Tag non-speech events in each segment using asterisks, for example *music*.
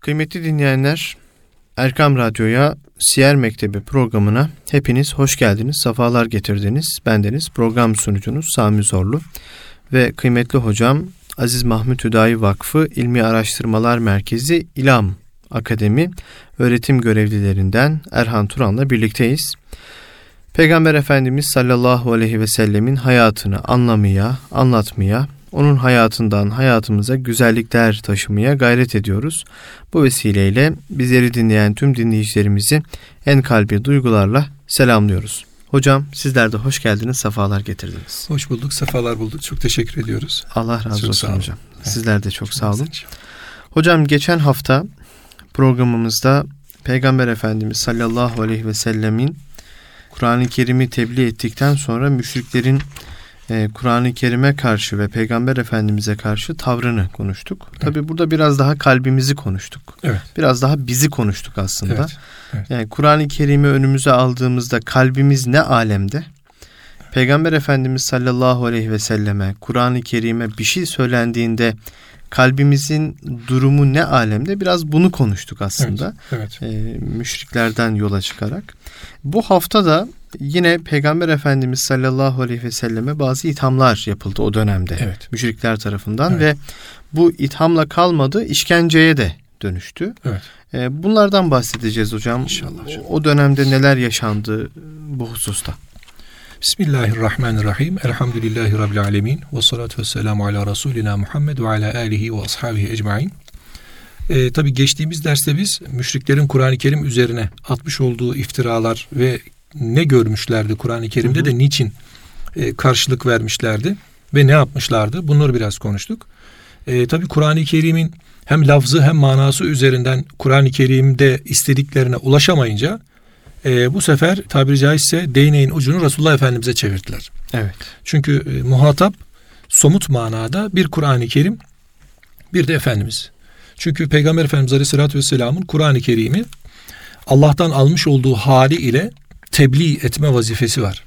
Kıymetli dinleyenler, Erkam Radyo'ya Siyer Mektebi programına hepiniz hoş geldiniz, sefalar getirdiniz. Bendeniz program sunucunuz Sami Zorlu ve kıymetli hocam Aziz Mahmut Hüdayi Vakfı İlmi Araştırmalar Merkezi İLAM Akademi öğretim görevlilerinden Erhan Turan'la birlikteyiz. Peygamber Efendimiz sallallahu aleyhi ve sellemin hayatını anlamaya, anlatmaya, onun hayatından hayatımıza güzellikler taşımaya gayret ediyoruz. Bu vesileyle bizleri dinleyen tüm dinleyicilerimizi en kalbi duygularla selamlıyoruz. Hocam sizler de hoş geldiniz, sefalar getirdiniz. Hoş bulduk, sefalar bulduk. Çok teşekkür ediyoruz. Allah razı çok olsun hocam. Sizler de çok sağ olun. Hocam geçen hafta programımızda Peygamber Efendimiz sallallahu aleyhi ve sellemin Kur'an-ı Kerim'i tebliğ ettikten sonra müşriklerin e, Kur'an-ı Kerim'e karşı ve Peygamber Efendimiz'e karşı tavrını konuştuk. Evet. Tabi burada biraz daha kalbimizi konuştuk. Evet. Biraz daha bizi konuştuk aslında. Evet. Evet. Yani Kur'an-ı Kerim'i önümüze aldığımızda kalbimiz ne alemde? Peygamber Efendimiz sallallahu aleyhi ve selleme Kur'an-ı Kerim'e bir şey söylendiğinde kalbimizin durumu ne alemde biraz bunu konuştuk aslında. Evet, evet. E, müşriklerden yola çıkarak. Bu hafta da yine Peygamber Efendimiz sallallahu aleyhi ve selleme bazı ithamlar yapıldı o dönemde. Evet. Müşrikler tarafından evet. ve bu ithamla kalmadı işkenceye de dönüştü. Evet. E, bunlardan bahsedeceğiz hocam. İnşallah. Hocam. O dönemde neler yaşandı bu hususta? Bismillahirrahmanirrahim. Elhamdülillahi Rabbil alemin. Ve salatu ve selamu ala Resulina Muhammed ve ala alihi ve ashabihi ecmain. Ee, Tabi geçtiğimiz derste biz müşriklerin Kur'an-ı Kerim üzerine atmış olduğu iftiralar ve ne görmüşlerdi Kur'an-ı Kerim'de hı hı. de niçin e, karşılık vermişlerdi ve ne yapmışlardı bunları biraz konuştuk. E, Tabi Kur'an-ı Kerim'in hem lafzı hem manası üzerinden Kur'an-ı Kerim'de istediklerine ulaşamayınca e, bu sefer tabiri caizse değneğin ucunu Resulullah Efendimiz'e çevirdiler. Evet. Çünkü e, muhatap somut manada bir Kur'an-ı Kerim bir de Efendimiz. Çünkü Peygamber Efendimiz Aleyhisselatü Vesselam'ın Kur'an-ı Kerim'i Allah'tan almış olduğu hali ile tebliğ etme vazifesi var.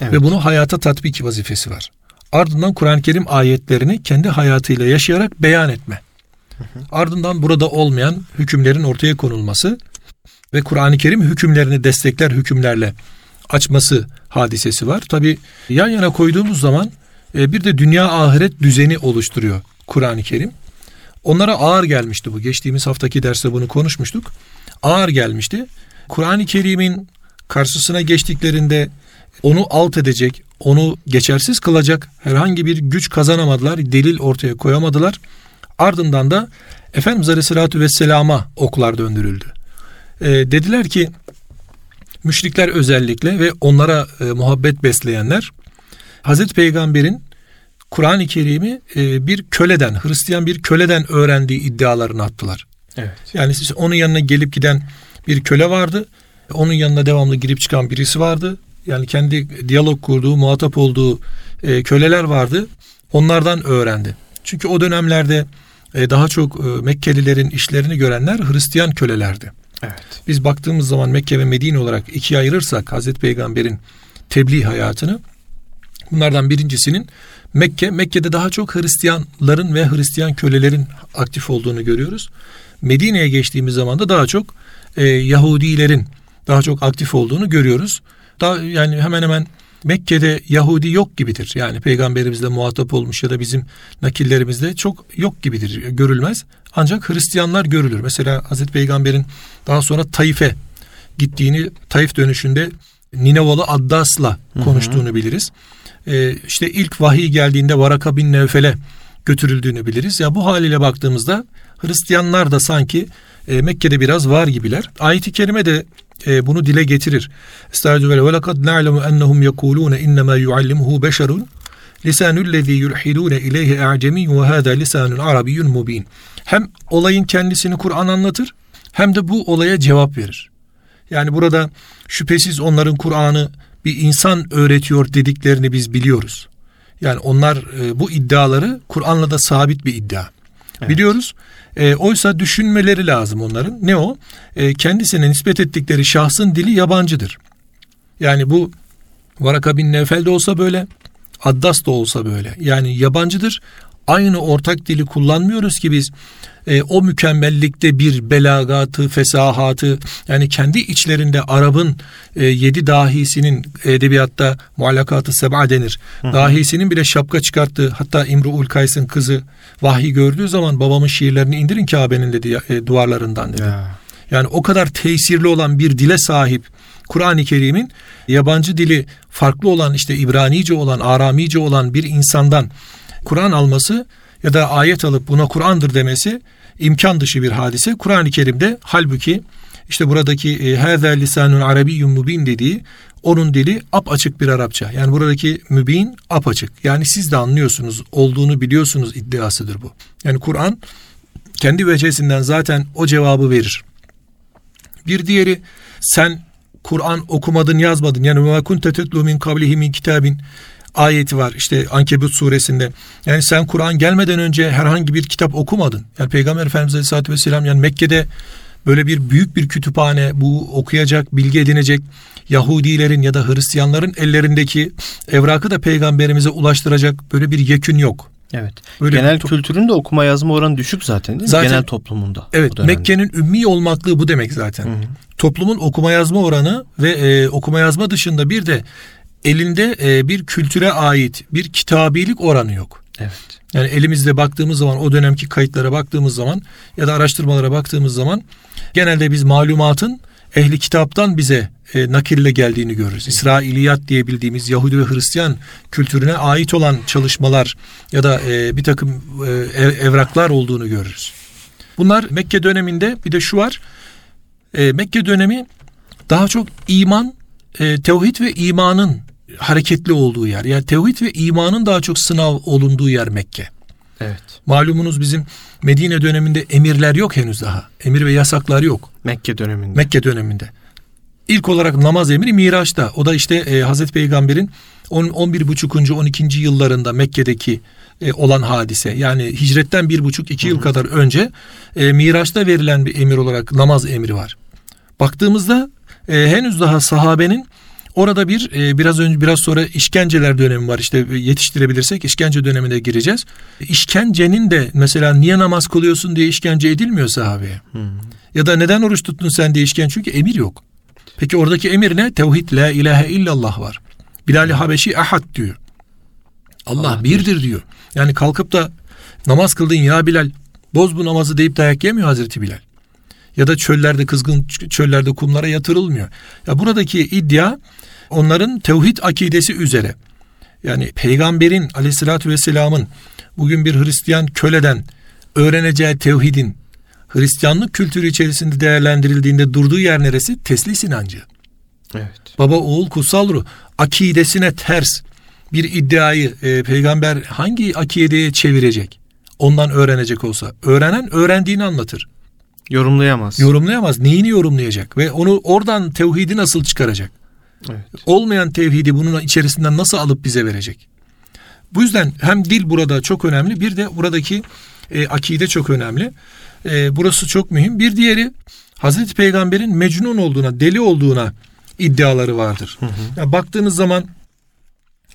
Evet. Ve bunu hayata tatbik vazifesi var. Ardından Kur'an-ı Kerim ayetlerini kendi hayatıyla yaşayarak beyan etme. Hı hı. Ardından burada olmayan hükümlerin ortaya konulması ve Kur'an-ı Kerim hükümlerini destekler hükümlerle açması hadisesi var. Tabi yan yana koyduğumuz zaman e, bir de dünya ahiret düzeni oluşturuyor Kur'an-ı Kerim. Onlara ağır gelmişti bu. Geçtiğimiz haftaki derste bunu konuşmuştuk. Ağır gelmişti. Kur'an-ı Kerim'in karşısına geçtiklerinde onu alt edecek, onu geçersiz kılacak herhangi bir güç kazanamadılar, delil ortaya koyamadılar. Ardından da Efendimiz Aleyhisselatü Vesselam'a oklar döndürüldü. E, dediler ki müşrikler özellikle ve onlara e, muhabbet besleyenler Hazreti Peygamber'in Kur'an-ı Kerim'i e, bir köleden, Hristiyan bir köleden öğrendiği iddialarını attılar. Evet. Yani siz onun yanına gelip giden bir köle vardı. Onun yanına devamlı girip çıkan birisi vardı. Yani kendi diyalog kurduğu, muhatap olduğu e, köleler vardı. Onlardan öğrendi. Çünkü o dönemlerde e, daha çok e, Mekkelilerin işlerini görenler Hristiyan kölelerdi. Evet. Biz baktığımız zaman Mekke ve Medine olarak ikiye ayırırsak Hazreti Peygamber'in tebliğ hayatını bunlardan birincisinin Mekke, Mekke'de daha çok Hristiyanların ve Hristiyan kölelerin aktif olduğunu görüyoruz. Medine'ye geçtiğimiz zaman da daha çok e, Yahudilerin daha çok aktif olduğunu görüyoruz. Daha yani hemen hemen Mekke'de Yahudi yok gibidir. Yani peygamberimizle muhatap olmuş ya da bizim nakillerimizde çok yok gibidir, görülmez. Ancak Hristiyanlar görülür. Mesela Hazreti Peygamber'in daha sonra Taif'e gittiğini, Taif dönüşünde Ninevalı Addas'la konuştuğunu biliriz. Ee, işte ilk vahiy geldiğinde Varaka bin Nevfel'e götürüldüğünü biliriz. Ya bu haliyle baktığımızda Hristiyanlar da sanki e, Mekke'de biraz var gibiler. Ayet-i kerime de e, bunu dile getirir. Estağfirullah ve lekad na'lemu ennehum yekulune innema yuallimuhu beşerun lisanullezî yulhidûne ileyhi a'cemiyyun ve hâzâ lisanun arabiyyun mubin. Hem olayın kendisini Kur'an anlatır hem de bu olaya cevap verir. Yani burada şüphesiz onların Kur'an'ı bir insan öğretiyor dediklerini biz biliyoruz. Yani onlar e, bu iddiaları Kur'an'la da sabit bir iddia. Biliyoruz. E, oysa düşünmeleri lazım onların. Ne o? E, kendisine nispet ettikleri şahsın dili yabancıdır. Yani bu Varaka bin Nevfel de olsa böyle, Addas da olsa böyle. Yani yabancıdır. Aynı ortak dili kullanmıyoruz ki biz e, o mükemmellikte bir belagatı, fesahatı yani kendi içlerinde Arap'ın e, yedi dahisinin edebiyatta muallakatı seba denir. Hı hı. Dahisinin bile şapka çıkarttığı hatta İmru'ul Kays'ın kızı vahiy gördüğü zaman babamın şiirlerini indirin Kabe'nin dedi e, duvarlarından dedi. Ya. Yani o kadar tesirli olan bir dile sahip Kur'an-ı Kerim'in yabancı dili farklı olan işte İbranice olan, Aramice olan bir insandan Kur'an alması ya da ayet alıp buna Kur'an'dır demesi imkan dışı bir hadise. Kur'an-ı Kerim'de halbuki işte buradaki hâzâ lisanun arabiyyun mubin dediği onun dili ap açık bir Arapça. Yani buradaki mübin ap açık. Yani siz de anlıyorsunuz, olduğunu biliyorsunuz iddiasıdır bu. Yani Kur'an kendi vecesinden zaten o cevabı verir. Bir diğeri sen Kur'an okumadın yazmadın. Yani ve kunte tetlu min kablihi min kitabin ayeti var işte Ankebut suresinde. Yani sen Kur'an gelmeden önce herhangi bir kitap okumadın. Yani Peygamber Efendimiz Aleyhisselatü Vesselam yani Mekke'de böyle bir büyük bir kütüphane bu okuyacak, bilgi edinecek Yahudilerin ya da Hristiyanların ellerindeki evrakı da peygamberimize ulaştıracak böyle bir yekün yok. Evet. Böyle Genel to- kültürün de okuma yazma oranı düşük zaten değil mi? Zaten, Genel toplumunda. Evet. Mekke'nin ümmi olmaklığı bu demek zaten. Hı hı. Toplumun okuma yazma oranı ve e, okuma yazma dışında bir de elinde e, bir kültüre ait bir kitabilik oranı yok. Evet. Yani elimizde baktığımız zaman o dönemki kayıtlara baktığımız zaman ya da araştırmalara baktığımız zaman genelde biz malumatın ehli kitaptan bize e, nakille geldiğini görürüz. İsrailiyat diye bildiğimiz Yahudi ve Hristiyan kültürüne ait olan çalışmalar ya da e, bir takım e, evraklar olduğunu görürüz. Bunlar Mekke döneminde bir de şu var. E, Mekke dönemi daha çok iman, e, tevhid ve imanın hareketli olduğu yer. Yani tevhid ve imanın daha çok sınav olunduğu yer Mekke. Evet. Malumunuz bizim Medine döneminde emirler yok henüz daha. Emir ve yasaklar yok. Mekke döneminde. Mekke döneminde. İlk olarak namaz emri Miraç'ta. O da işte e, Hazreti Peygamber'in 10, 11 buçukuncu 12. yıllarında Mekke'deki e, olan hadise. Yani hicretten bir buçuk iki yıl kadar önce e, Miraç'ta verilen bir emir olarak namaz emri var. Baktığımızda e, henüz daha sahabenin Orada bir e, biraz önce biraz sonra işkenceler dönemi var. İşte yetiştirebilirsek işkence dönemine gireceğiz. İşkencenin de mesela niye namaz kılıyorsun diye işkence edilmiyor sahabeye. Hmm. Ya da neden oruç tuttun sen diye işkence çünkü emir yok. Peki oradaki emir ne? Tevhid la ilahe illallah var. Bilal-i Habeşi ahad diyor. Allah, Allah birdir diyor. Yani kalkıp da namaz kıldın ya Bilal boz bu namazı deyip dayak yemiyor Hazreti Bilal. Ya da çöllerde kızgın çöllerde kumlara yatırılmıyor. Ya buradaki iddia onların tevhid akidesi üzere. Yani peygamberin aleyhissalatü vesselamın bugün bir Hristiyan köleden öğreneceği tevhidin Hristiyanlık kültürü içerisinde değerlendirildiğinde durduğu yer neresi? Teslis inancı. Evet. Baba oğul kutsal ruh akidesine ters bir iddiayı e, peygamber hangi akideye çevirecek? Ondan öğrenecek olsa. Öğrenen öğrendiğini anlatır. Yorumlayamaz. Yorumlayamaz. Neyini yorumlayacak? Ve onu oradan tevhidi nasıl çıkaracak? Evet. Olmayan tevhidi bunun içerisinden nasıl alıp bize verecek? Bu yüzden hem dil burada çok önemli bir de buradaki e, akide çok önemli. E, burası çok mühim. Bir diğeri Hazreti Peygamber'in mecnun olduğuna, deli olduğuna iddiaları vardır. Hı hı. Yani baktığınız zaman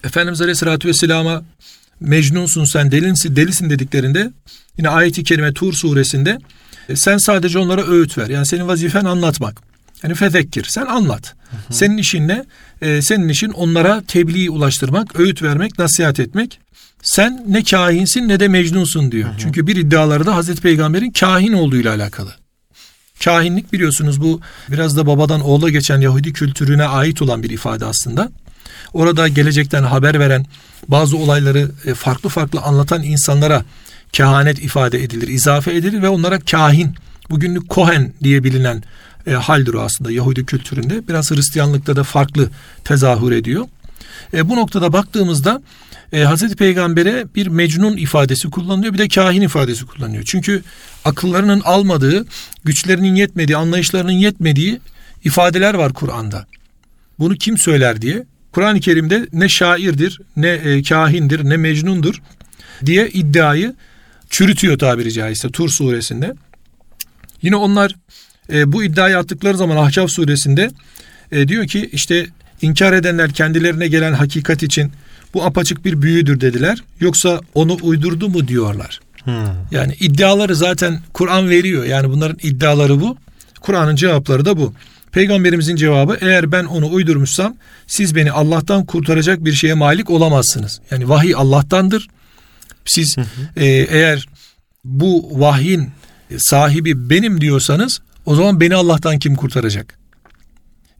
Efendimiz Aleyhisselatü Vesselam'a mecnunsun sen delinsin, delisin dediklerinde yine ayeti kerime Tur suresinde e, sen sadece onlara öğüt ver. Yani senin vazifen anlatmak. Yani fezekkir sen anlat. Hı hı. Senin işin ne? Ee, senin işin onlara tebliğ ulaştırmak, öğüt vermek, nasihat etmek. Sen ne kahinsin ne de mecnunsun diyor. Hı hı. Çünkü bir iddiaları da Hazreti Peygamber'in kahin olduğuyla alakalı. Kahinlik biliyorsunuz bu biraz da babadan oğula geçen Yahudi kültürüne ait olan bir ifade aslında. Orada gelecekten haber veren bazı olayları e, farklı farklı anlatan insanlara kehanet ifade edilir, izafe edilir ve onlara kahin, bugünlük kohen diye bilinen e, haldir o aslında Yahudi kültüründe. Biraz Hristiyanlıkta da farklı tezahür ediyor. E, bu noktada baktığımızda e, Hazreti Peygamber'e bir mecnun ifadesi kullanılıyor bir de kahin ifadesi kullanıyor. Çünkü akıllarının almadığı, güçlerinin yetmediği, anlayışlarının yetmediği ifadeler var Kur'an'da. Bunu kim söyler diye. Kur'an-ı Kerim'de ne şairdir, ne e, kahindir, ne mecnundur diye iddiayı çürütüyor tabiri caizse Tur suresinde. Yine onlar e, bu iddiayı attıkları zaman Ahkaf suresinde e, diyor ki işte inkar edenler kendilerine gelen hakikat için bu apaçık bir büyüdür dediler. Yoksa onu uydurdu mu diyorlar. Hmm. Yani iddiaları zaten Kur'an veriyor. Yani bunların iddiaları bu. Kur'an'ın cevapları da bu. Peygamberimizin cevabı eğer ben onu uydurmuşsam siz beni Allah'tan kurtaracak bir şeye malik olamazsınız. Yani vahiy Allah'tandır. Siz hı hı. E, eğer bu vahyin sahibi benim diyorsanız o zaman beni Allah'tan kim kurtaracak?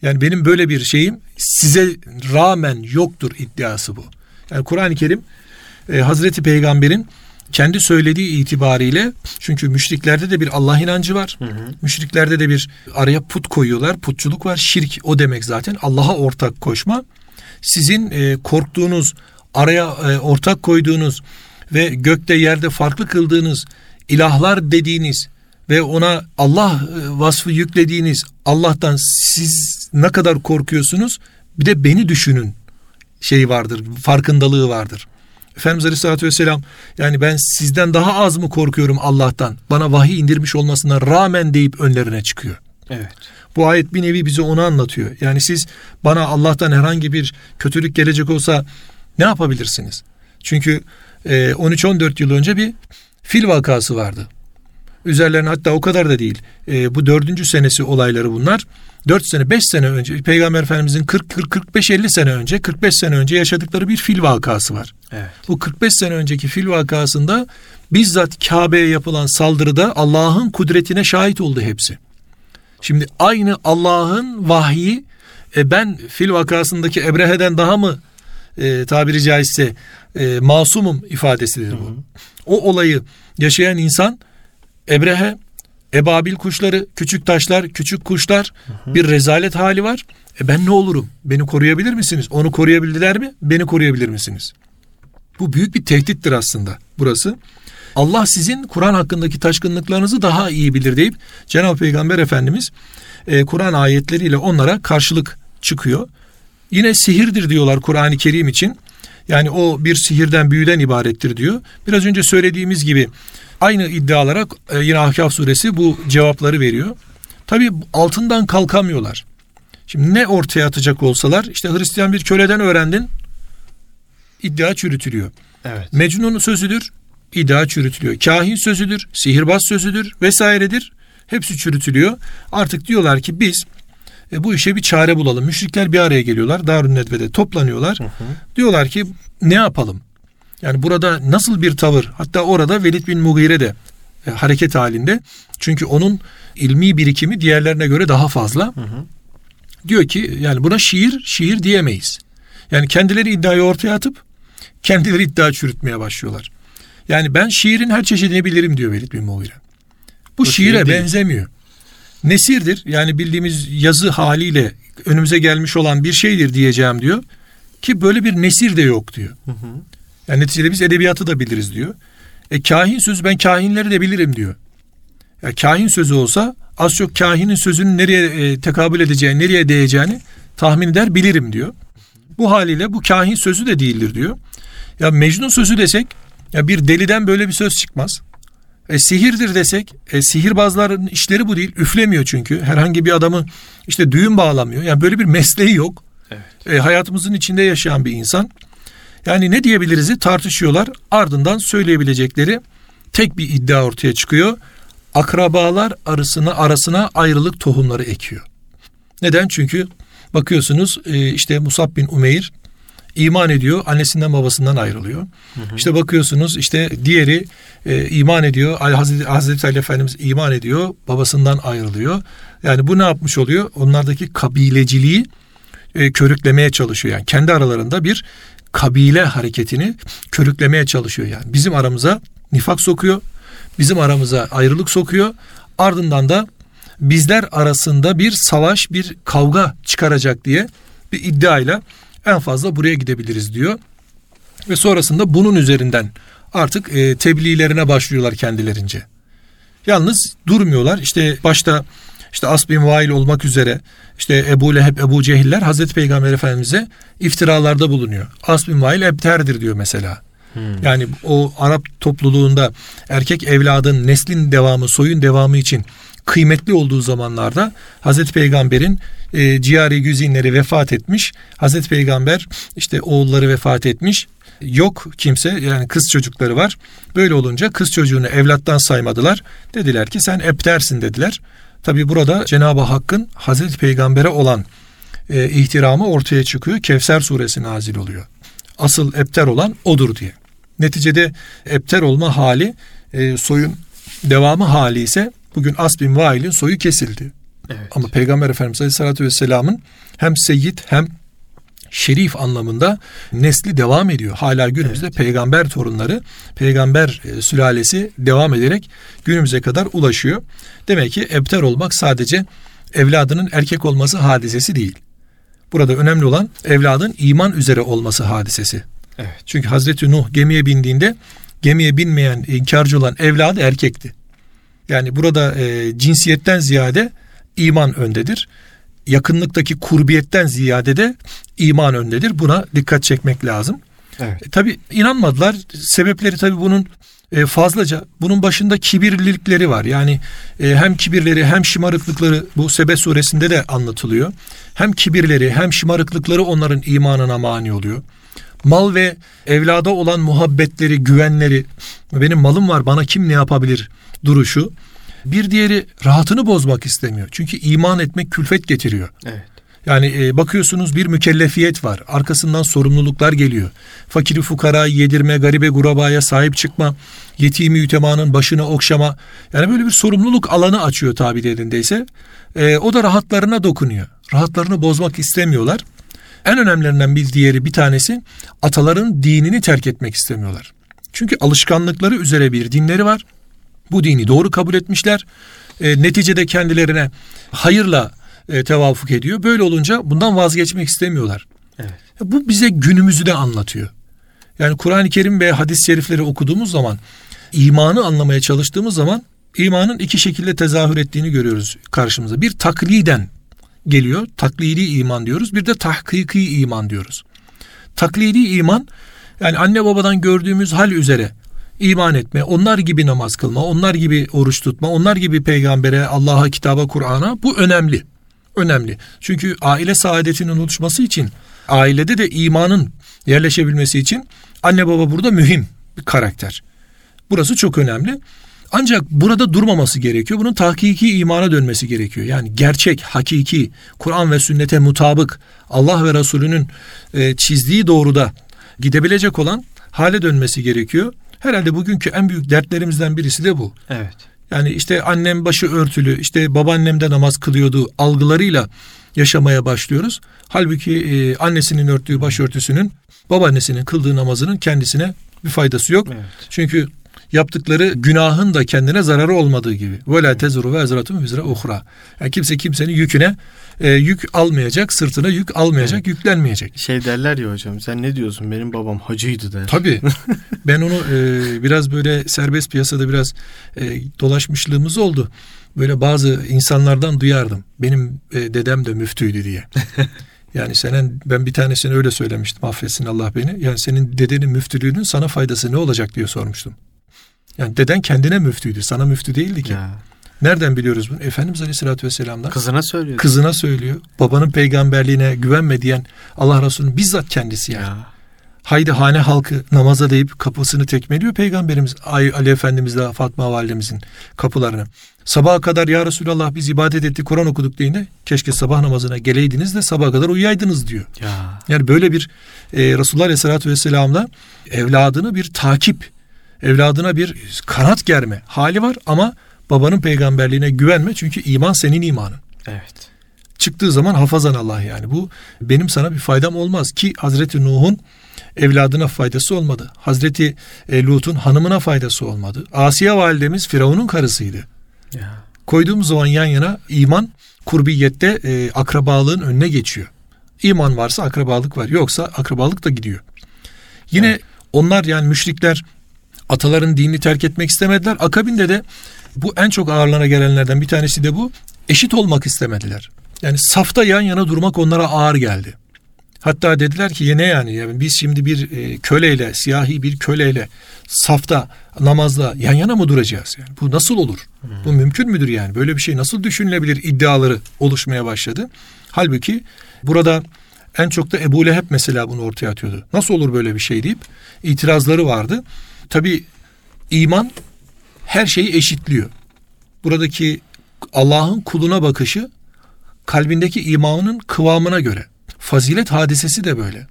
Yani benim böyle bir şeyim size rağmen yoktur iddiası bu. Yani Kur'an-ı Kerim e, Hazreti Peygamber'in kendi söylediği itibariyle çünkü müşriklerde de bir Allah inancı var. Hı hı. Müşriklerde de bir araya put koyuyorlar. Putçuluk var. Şirk o demek zaten. Allah'a ortak koşma. Sizin e, korktuğunuz, araya e, ortak koyduğunuz ve gökte yerde farklı kıldığınız ilahlar dediğiniz ve ona Allah e, vasfı yüklediğiniz Allah'tan siz ne kadar korkuyorsunuz bir de beni düşünün şey vardır farkındalığı vardır. Efendimiz Aleyhisselatü Vesselam yani ben sizden daha az mı korkuyorum Allah'tan bana vahiy indirmiş olmasına rağmen deyip önlerine çıkıyor. Evet. Bu ayet bir nevi bize onu anlatıyor. Yani siz bana Allah'tan herhangi bir kötülük gelecek olsa ne yapabilirsiniz? Çünkü 13-14 e, yıl önce bir fil vakası vardı. Üzerlerine hatta o kadar da değil. E, bu dördüncü senesi olayları bunlar. Dört sene, beş sene önce Peygamber Efendimizin 40-45-50 sene önce, 45 sene önce yaşadıkları bir fil vakası var. Evet. Bu 45 sene önceki fil vakasında bizzat Kabe'ye yapılan saldırıda Allah'ın kudretine şahit oldu hepsi. Şimdi aynı Allah'ın vahyi e, ben fil vakasındaki Ebrehe'den daha mı e, tabiri caizse e, masumum ifadesidir bu. Hı hı. O olayı yaşayan insan Ebrehe, ebabil kuşları, küçük taşlar, küçük kuşlar hı hı. bir rezalet hali var. E ben ne olurum? Beni koruyabilir misiniz? Onu koruyabildiler mi? Beni koruyabilir misiniz? Bu büyük bir tehdittir aslında burası. Allah sizin Kur'an hakkındaki taşkınlıklarınızı daha iyi bilir deyip Cenab-ı Peygamber Efendimiz e, Kur'an ayetleriyle onlara karşılık çıkıyor. Yine sihirdir diyorlar Kur'an-ı Kerim için. Yani o bir sihirden büyüden ibarettir diyor. Biraz önce söylediğimiz gibi aynı iddialara e, yine Ahkaf suresi bu cevapları veriyor. Tabi altından kalkamıyorlar. Şimdi ne ortaya atacak olsalar işte Hristiyan bir köleden öğrendin iddia çürütülüyor. Evet. Mecnun sözüdür iddia çürütülüyor. Kahin sözüdür, sihirbaz sözüdür vesairedir. Hepsi çürütülüyor. Artık diyorlar ki biz e, bu işe bir çare bulalım. Müşrikler bir araya geliyorlar. Darun Nedve'de toplanıyorlar. Hı hı. Diyorlar ki ne yapalım? Yani burada nasıl bir tavır? Hatta orada Velid bin Mugire de e, hareket halinde. Çünkü onun ilmi birikimi diğerlerine göre daha fazla. Hı hı. Diyor ki yani buna şiir, şiir diyemeyiz. Yani kendileri iddiayı ortaya atıp kendileri iddia çürütmeye başlıyorlar. Yani ben şiirin her çeşidini bilirim diyor Velid bin Mugire. Bu, Bu şiire şiir benzemiyor. Nesirdir yani bildiğimiz yazı haliyle önümüze gelmiş olan bir şeydir diyeceğim diyor. Ki böyle bir nesir de yok diyor. Hı hı. Yani neticede biz edebiyatı da biliriz diyor. E kahin sözü ben kahinleri de bilirim diyor. Ya kahin sözü olsa az çok kahinin sözünün nereye e, tekabül edeceğini, nereye değeceğini tahmin eder bilirim diyor. Bu haliyle bu kahin sözü de değildir diyor. Ya Mecnun sözü desek ya bir deliden böyle bir söz çıkmaz. E, sihirdir desek, e, sihirbazların işleri bu değil. Üflemiyor çünkü. Herhangi bir adamı işte düğün bağlamıyor. Yani böyle bir mesleği yok. Evet. E, hayatımızın içinde yaşayan bir insan. Yani ne diyebiliriz tartışıyorlar. Ardından söyleyebilecekleri tek bir iddia ortaya çıkıyor. Akrabalar arasına arasına ayrılık tohumları ekiyor. Neden? Çünkü bakıyorsunuz e, işte Musab bin Umeyr iman ediyor, annesinden babasından ayrılıyor. Hı hı. İşte bakıyorsunuz işte diğeri e, iman ediyor, Hazreti, Hazreti Ali Efendimiz iman ediyor, babasından ayrılıyor. Yani bu ne yapmış oluyor? Onlardaki kabileciliği e, körüklemeye çalışıyor. Yani kendi aralarında bir kabile hareketini körüklemeye çalışıyor yani. Bizim aramıza nifak sokuyor, bizim aramıza ayrılık sokuyor. Ardından da bizler arasında bir savaş, bir kavga çıkaracak diye bir iddiayla en fazla buraya gidebiliriz diyor. Ve sonrasında bunun üzerinden artık e, tebliğlerine başlıyorlar kendilerince. Yalnız durmuyorlar. İşte başta işte As bin Vail olmak üzere işte Ebu Leheb, Ebu Cehiller Hazreti Peygamber Efendimiz'e iftiralarda bulunuyor. As bin Vail ebterdir diyor mesela. Hmm. Yani o Arap topluluğunda erkek evladın neslin devamı, soyun devamı için kıymetli olduğu zamanlarda Hazreti Peygamber'in e, ciyari güzinleri vefat etmiş. Hazreti Peygamber işte oğulları vefat etmiş. Yok kimse yani kız çocukları var. Böyle olunca kız çocuğunu evlattan saymadılar. Dediler ki sen eptersin dediler. Tabi burada Cenab-ı Hakk'ın Hazreti Peygamber'e olan e, ihtiramı ortaya çıkıyor. Kevser suresi nazil oluyor. Asıl epter olan odur diye. Neticede epter olma hali e, soyun devamı hali ise bugün As bin Vail'in soyu kesildi. Evet. Ama Peygamber Efendimiz Aleyhisselatü Vesselam'ın hem seyyid hem şerif anlamında nesli devam ediyor. Hala günümüzde evet. peygamber torunları, peygamber e, sülalesi devam ederek günümüze kadar ulaşıyor. Demek ki ebter olmak sadece evladının erkek olması hadisesi değil. Burada önemli olan evladın iman üzere olması hadisesi. Evet. Çünkü Hazreti Nuh gemiye bindiğinde gemiye binmeyen, inkarcı olan evladı erkekti. Yani burada e, cinsiyetten ziyade iman öndedir. Yakınlıktaki kurbiyetten ziyade de iman öndedir. Buna dikkat çekmek lazım. Evet. E, tabi inanmadılar. Sebepleri tabi bunun e, fazlaca. Bunun başında kibirlilikleri var. Yani e, hem kibirleri hem şımarıklıkları bu Sebe suresinde de anlatılıyor. Hem kibirleri hem şımarıklıkları onların imanına mani oluyor mal ve evlada olan muhabbetleri, güvenleri, benim malım var bana kim ne yapabilir duruşu. Bir diğeri rahatını bozmak istemiyor. Çünkü iman etmek külfet getiriyor. Evet. Yani e, bakıyorsunuz bir mükellefiyet var. Arkasından sorumluluklar geliyor. Fakiri fukara yedirme, garibe gurabaya sahip çıkma, yetimi yütemanın başına okşama. Yani böyle bir sorumluluk alanı açıyor tabi yerindeyse. E, o da rahatlarına dokunuyor. Rahatlarını bozmak istemiyorlar. En önemlilerinden bir diğeri bir tanesi ataların dinini terk etmek istemiyorlar. Çünkü alışkanlıkları üzere bir dinleri var. Bu dini doğru kabul etmişler. E, neticede kendilerine hayırla e, tevafuk ediyor. Böyle olunca bundan vazgeçmek istemiyorlar. Evet. Bu bize günümüzü de anlatıyor. Yani Kur'an-ı Kerim ve hadis-i şerifleri okuduğumuz zaman imanı anlamaya çalıştığımız zaman imanın iki şekilde tezahür ettiğini görüyoruz karşımıza. Bir takliden geliyor. Taklidi iman diyoruz. Bir de tahkiki iman diyoruz. Taklidi iman yani anne babadan gördüğümüz hal üzere iman etme, onlar gibi namaz kılma, onlar gibi oruç tutma, onlar gibi peygambere, Allah'a, kitaba, Kur'an'a bu önemli. Önemli. Çünkü aile saadetinin oluşması için, ailede de imanın yerleşebilmesi için anne baba burada mühim bir karakter. Burası çok önemli. Ancak burada durmaması gerekiyor. Bunun tahkiki imana dönmesi gerekiyor. Yani gerçek, hakiki, Kur'an ve sünnete mutabık Allah ve Resulünün e, çizdiği doğruda gidebilecek olan hale dönmesi gerekiyor. Herhalde bugünkü en büyük dertlerimizden birisi de bu. Evet. Yani işte annem başı örtülü, işte babaannem de namaz kılıyordu algılarıyla yaşamaya başlıyoruz. Halbuki e, annesinin örttüğü başörtüsünün babaannesinin kıldığı namazının kendisine bir faydası yok. Evet. Çünkü yaptıkları günahın da kendine zararı olmadığı gibi. Ve la tezuru ve ezratun vizre uhra. Yani kimse kimsenin yüküne e, yük almayacak, sırtına yük almayacak, evet. yüklenmeyecek. Şey derler ya hocam sen ne diyorsun benim babam hacıydı der. Tabii. *laughs* ben onu e, biraz böyle serbest piyasada biraz e, dolaşmışlığımız oldu. Böyle bazı insanlardan duyardım. Benim e, dedem de müftüydü diye. *laughs* Yani senin ben bir tanesini öyle söylemiştim affetsin Allah beni. Yani senin dedenin müftülüğünün sana faydası ne olacak diye sormuştum. Yani deden kendine müftüydü. Sana müftü değildi ki. Ya. Nereden biliyoruz bunu? Efendimiz Aleyhisselatü Vesselam'dan. Kızına söylüyor. Kızına söylüyor. Babanın peygamberliğine güvenme diyen Allah Resulü'nün bizzat kendisi yani. Ya. Haydi hane halkı namaza deyip kapısını tekmeliyor Peygamberimiz Ali Efendimizle Fatma Validemizin kapılarını. Sabaha kadar ya Resulallah biz ibadet ettik Kur'an okuduk deyince keşke sabah namazına geleydiniz de sabaha kadar uyuyaydınız diyor. Ya. Yani böyle bir e, Resulullah Aleyhisselatü Vesselam'la evladını bir takip evladına bir kanat germe hali var ama babanın peygamberliğine güvenme çünkü iman senin imanın. Evet. Çıktığı zaman hafazan Allah yani bu benim sana bir faydam olmaz ki Hazreti Nuh'un evladına faydası olmadı. Hazreti e, Lut'un hanımına faydası olmadı. Asiye validemiz Firavun'un karısıydı. Ya. Koyduğumuz zaman yan yana iman kurbiyette e, akrabalığın önüne geçiyor. İman varsa akrabalık var. Yoksa akrabalık da gidiyor. Yine evet. onlar yani müşrikler Ataların dinini terk etmek istemediler. Akabinde de bu en çok ağırlana gelenlerden bir tanesi de bu. Eşit olmak istemediler. Yani safta yan yana durmak onlara ağır geldi. Hatta dediler ki ne yani? yani biz şimdi bir e, köleyle, siyahi bir köleyle safta namazla yan yana mı duracağız? Yani bu nasıl olur? Hmm. Bu mümkün müdür yani? Böyle bir şey nasıl düşünülebilir iddiaları oluşmaya başladı. Halbuki burada en çok da Ebu Leheb mesela bunu ortaya atıyordu. Nasıl olur böyle bir şey deyip itirazları vardı. Tabi iman her şeyi eşitliyor. Buradaki Allah'ın kuluna bakışı kalbindeki imanın kıvamına göre. Fazilet hadisesi de böyle.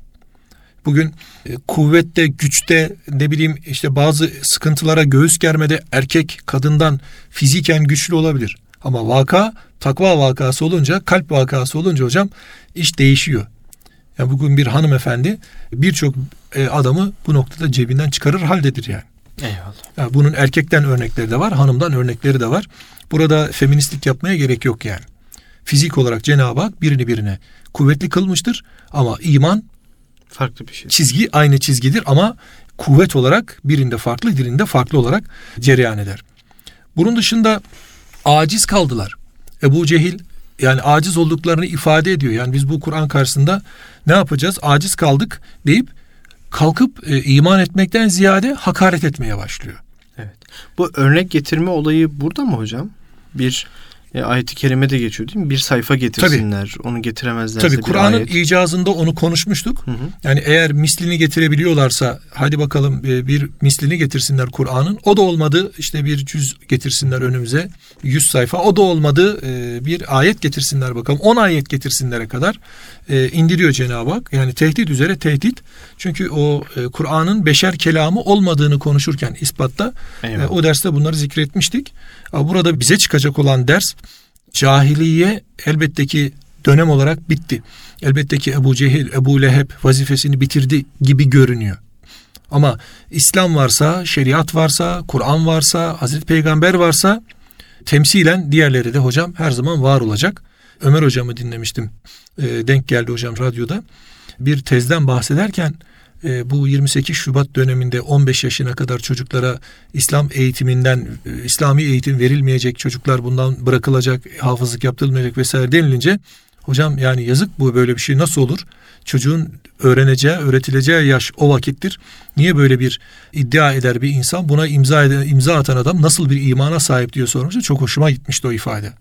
Bugün e, kuvvette, güçte, ne bileyim işte bazı sıkıntılara göğüs germede erkek kadından fiziken güçlü olabilir. Ama vaka takva vakası olunca, kalp vakası olunca hocam iş değişiyor. Yani bugün bir hanımefendi birçok e, adamı bu noktada cebinden çıkarır haldedir yani. Eyvallah. Bunun erkekten örnekleri de var, hanımdan örnekleri de var. Burada feministlik yapmaya gerek yok yani. Fizik olarak Cenab-ı Hak birini birine kuvvetli kılmıştır ama iman farklı bir şey. Çizgi aynı çizgidir ama kuvvet olarak birinde farklı, birinde farklı olarak cereyan eder. Bunun dışında aciz kaldılar. Ebu Cehil yani aciz olduklarını ifade ediyor. Yani biz bu Kur'an karşısında ne yapacağız? Aciz kaldık deyip kalkıp e, iman etmekten ziyade hakaret etmeye başlıyor. Evet. Bu örnek getirme olayı burada mı hocam? Bir e, ayet-i kerime de geçiyor değil mi? Bir sayfa getirsinler. Tabii. Onu getiremezlerse Tabii Kur'an'ın icazında onu konuşmuştuk. Hı hı. Yani eğer mislini getirebiliyorlarsa hadi bakalım e, bir mislini getirsinler Kur'an'ın. O da olmadı işte bir cüz getirsinler önümüze. Yüz sayfa. O da olmadı e, bir ayet getirsinler bakalım. On ayet getirsinlere kadar e, indiriyor Cenab-ı Hak. Yani tehdit üzere tehdit. Çünkü o Kur'an'ın beşer kelamı olmadığını konuşurken ispatta o derste bunları zikretmiştik. Burada bize çıkacak olan ders cahiliye elbette ki dönem olarak bitti. Elbette ki Ebu Cehil, Ebu Leheb vazifesini bitirdi gibi görünüyor. Ama İslam varsa, şeriat varsa, Kur'an varsa, Hazreti Peygamber varsa temsilen diğerleri de hocam her zaman var olacak. Ömer hocamı dinlemiştim. E, denk geldi hocam radyoda. Bir tezden bahsederken e, bu 28 Şubat döneminde 15 yaşına kadar çocuklara İslam eğitiminden e, İslami eğitim verilmeyecek çocuklar bundan bırakılacak hafızlık yaptırılmayacak vesaire denilince hocam yani yazık bu böyle bir şey nasıl olur? Çocuğun öğreneceği, öğretileceği yaş o vakittir. Niye böyle bir iddia eder bir insan? Buna imza eden, imza atan adam nasıl bir imana sahip diye sormuştu. Çok hoşuma gitmişti o ifade.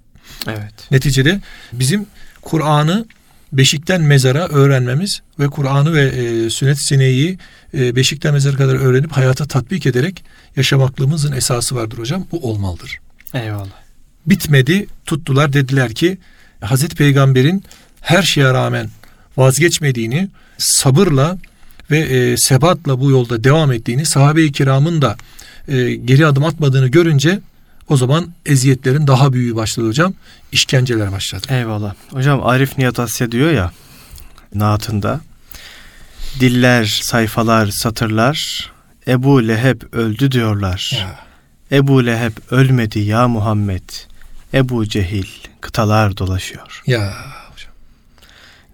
Evet. Neticede bizim Kur'an'ı beşikten mezara öğrenmemiz ve Kur'an'ı ve e, sünnet seneyi e, beşikten mezara kadar öğrenip hayata tatbik ederek yaşamaklığımızın esası vardır hocam. Bu olmalıdır. Eyvallah. Bitmedi tuttular dediler ki Hazreti Peygamber'in her şeye rağmen vazgeçmediğini sabırla ve e, sebatla bu yolda devam ettiğini sahabe-i kiramın da e, geri adım atmadığını görünce o zaman eziyetlerin daha büyüğü başladı hocam. İşkenceler başladı. Eyvallah. Hocam Arif Nihat Asya diyor ya naatında diller, sayfalar, satırlar Ebu Leheb öldü diyorlar. Ya. Ebu Leheb ölmedi ya Muhammed. Ebu Cehil kıtalar dolaşıyor. Ya hocam.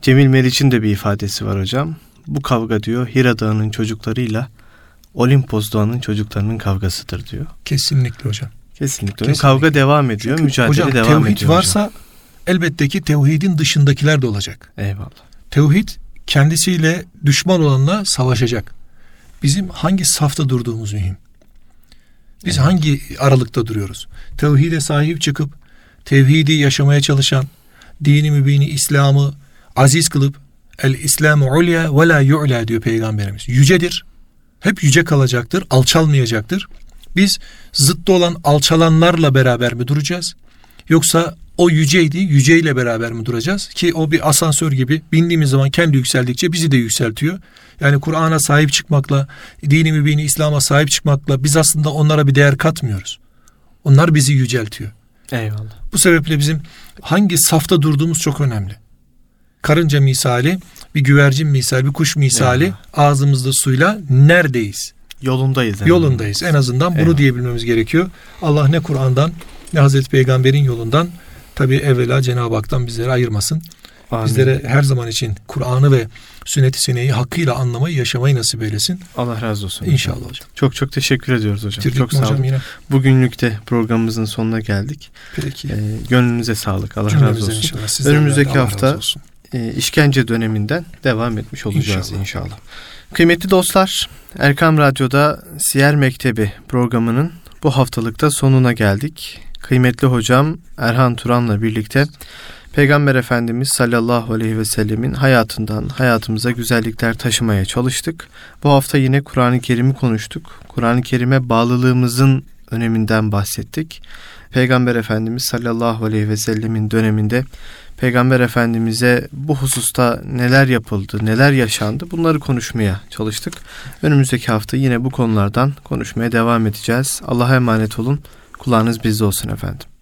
Cemil Meriç'in de bir ifadesi var hocam. Bu kavga diyor Hira Dağı'nın çocuklarıyla Olimpos Dağı'nın çocuklarının kavgasıdır diyor. Kesinlikle hocam. Kesinlikle. Kesinlikle. Kavga devam ediyor, Çünkü mücadele hocam, devam ediyor. Tevhid varsa hocam. elbette ki tevhidin dışındakiler de olacak. Eyvallah. Tevhid kendisiyle düşman olanla savaşacak. Bizim hangi safta durduğumuz mühim. Biz evet. hangi aralıkta duruyoruz? Tevhide sahip çıkıp tevhidi yaşamaya çalışan, dini mübini İslam'ı aziz kılıp el İslamu ulya ve la yu'la diyor peygamberimiz. Yücedir. Hep yüce kalacaktır, alçalmayacaktır. Biz zıttı olan alçalanlarla beraber mi duracağız? Yoksa o yüceydi, yüceyle beraber mi duracağız? Ki o bir asansör gibi bindiğimiz zaman kendi yükseldikçe bizi de yükseltiyor. Yani Kur'an'a sahip çıkmakla, dini mübini İslam'a sahip çıkmakla biz aslında onlara bir değer katmıyoruz. Onlar bizi yüceltiyor. Eyvallah. Bu sebeple bizim hangi safta durduğumuz çok önemli. Karınca misali, bir güvercin misali, bir kuş misali Eyvallah. ağzımızda suyla neredeyiz? Yolundayız. Yani. Yolundayız. En azından bunu Eyvallah. diyebilmemiz gerekiyor. Allah ne Kur'an'dan ne Hazreti Peygamber'in yolundan tabi evvela Cenab-ı Hak'tan bizleri ayırmasın. Amin. Bizlere her zaman için Kur'an'ı ve sünnet-i seneyi hakkıyla anlamayı, yaşamayı nasip eylesin. Allah razı olsun. İnşallah hocam. hocam. Çok çok teşekkür ediyoruz hocam. Bitirdik çok sağ olun. Yine? Bugünlük de programımızın sonuna geldik. Peki. Ee, gönlünüze sağlık. Allah Cümlemizden razı olsun. Önümüzdeki hafta e, işkence döneminden devam etmiş olacağız inşallah. İnşallah. Kıymetli dostlar, Erkam Radyo'da Siyer Mektebi programının bu haftalıkta sonuna geldik. Kıymetli hocam Erhan Turan'la birlikte Peygamber Efendimiz sallallahu aleyhi ve sellemin hayatından hayatımıza güzellikler taşımaya çalıştık. Bu hafta yine Kur'an-ı Kerim'i konuştuk. Kur'an-ı Kerim'e bağlılığımızın öneminden bahsettik. Peygamber Efendimiz sallallahu aleyhi ve sellemin döneminde Peygamber Efendimiz'e bu hususta neler yapıldı, neler yaşandı bunları konuşmaya çalıştık. Önümüzdeki hafta yine bu konulardan konuşmaya devam edeceğiz. Allah'a emanet olun. Kulağınız bizde olsun efendim.